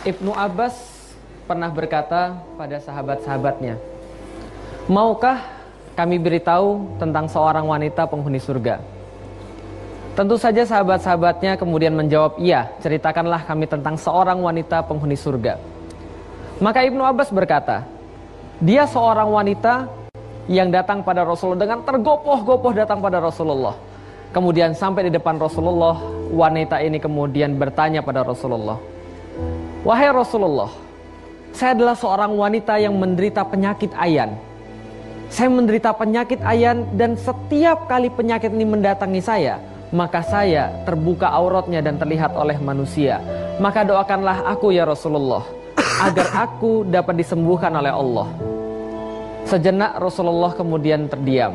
Ibnu Abbas pernah berkata pada sahabat-sahabatnya, "Maukah kami beritahu tentang seorang wanita penghuni surga?" Tentu saja sahabat-sahabatnya kemudian menjawab, "Iya, ceritakanlah kami tentang seorang wanita penghuni surga." Maka Ibnu Abbas berkata, "Dia seorang wanita yang datang pada Rasulullah dengan tergopoh-gopoh datang pada Rasulullah. Kemudian sampai di depan Rasulullah, wanita ini kemudian bertanya pada Rasulullah, Wahai Rasulullah, saya adalah seorang wanita yang menderita penyakit ayan. Saya menderita penyakit ayan dan setiap kali penyakit ini mendatangi saya, maka saya terbuka auratnya dan terlihat oleh manusia. Maka doakanlah aku ya Rasulullah, agar aku dapat disembuhkan oleh Allah. Sejenak Rasulullah kemudian terdiam.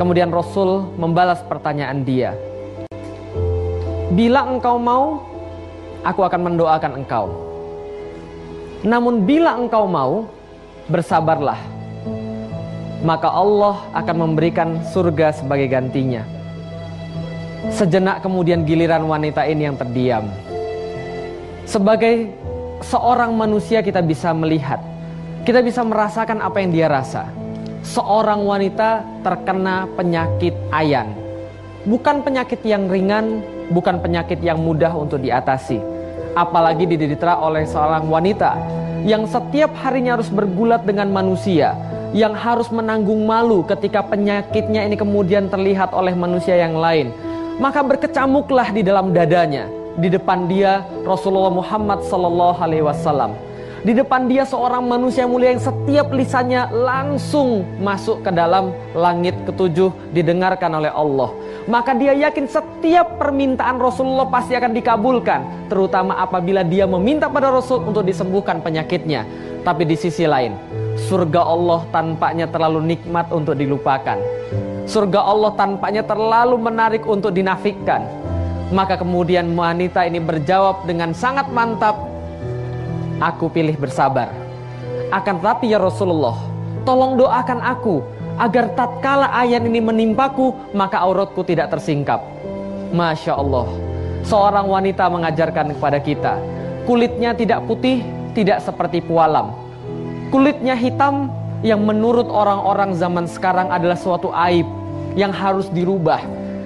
Kemudian Rasul membalas pertanyaan dia. Bila engkau mau, aku akan mendoakan engkau. Namun bila engkau mau, bersabarlah. Maka Allah akan memberikan surga sebagai gantinya. Sejenak kemudian giliran wanita ini yang terdiam. Sebagai seorang manusia kita bisa melihat, kita bisa merasakan apa yang dia rasa. Seorang wanita terkena penyakit ayan. Bukan penyakit yang ringan, bukan penyakit yang mudah untuk diatasi apalagi diderita oleh seorang wanita yang setiap harinya harus bergulat dengan manusia, yang harus menanggung malu ketika penyakitnya ini kemudian terlihat oleh manusia yang lain. Maka berkecamuklah di dalam dadanya, di depan dia Rasulullah Muhammad sallallahu alaihi wasallam. Di depan dia seorang manusia mulia yang setiap lisannya langsung masuk ke dalam langit ketujuh didengarkan oleh Allah. Maka dia yakin setiap permintaan Rasulullah pasti akan dikabulkan. Terutama apabila dia meminta pada Rasul untuk disembuhkan penyakitnya. Tapi di sisi lain, surga Allah tampaknya terlalu nikmat untuk dilupakan. Surga Allah tampaknya terlalu menarik untuk dinafikkan. Maka kemudian wanita ini berjawab dengan sangat mantap aku pilih bersabar. Akan tetapi ya Rasulullah, tolong doakan aku agar tatkala ayat ini menimpaku, maka auratku tidak tersingkap. Masya Allah, seorang wanita mengajarkan kepada kita, kulitnya tidak putih, tidak seperti pualam. Kulitnya hitam yang menurut orang-orang zaman sekarang adalah suatu aib yang harus dirubah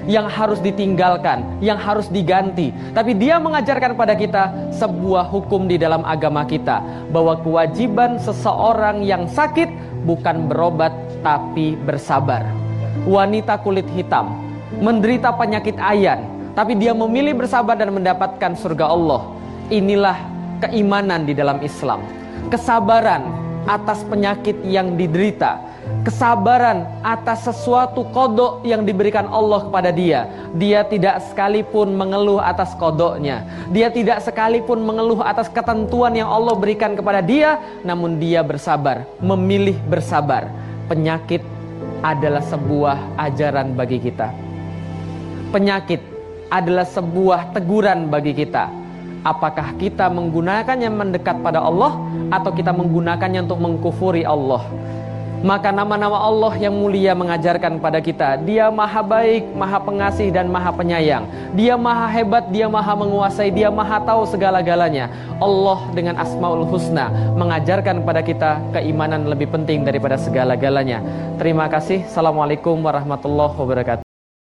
yang harus ditinggalkan, yang harus diganti. Tapi dia mengajarkan pada kita sebuah hukum di dalam agama kita bahwa kewajiban seseorang yang sakit bukan berobat tapi bersabar. Wanita kulit hitam menderita penyakit ayan, tapi dia memilih bersabar dan mendapatkan surga Allah. Inilah keimanan di dalam Islam. Kesabaran atas penyakit yang diderita kesabaran atas sesuatu kodok yang diberikan Allah kepada dia. Dia tidak sekalipun mengeluh atas kodoknya. Dia tidak sekalipun mengeluh atas ketentuan yang Allah berikan kepada dia. Namun dia bersabar, memilih bersabar. Penyakit adalah sebuah ajaran bagi kita. Penyakit adalah sebuah teguran bagi kita. Apakah kita menggunakannya mendekat pada Allah atau kita menggunakannya untuk mengkufuri Allah? Maka nama-nama Allah yang mulia mengajarkan pada kita Dia maha baik, maha pengasih dan maha penyayang. Dia maha hebat, dia maha menguasai, dia maha tahu segala-galanya. Allah dengan asmaul husna mengajarkan pada kita keimanan lebih penting daripada segala-galanya. Terima kasih. Assalamualaikum warahmatullahi wabarakatuh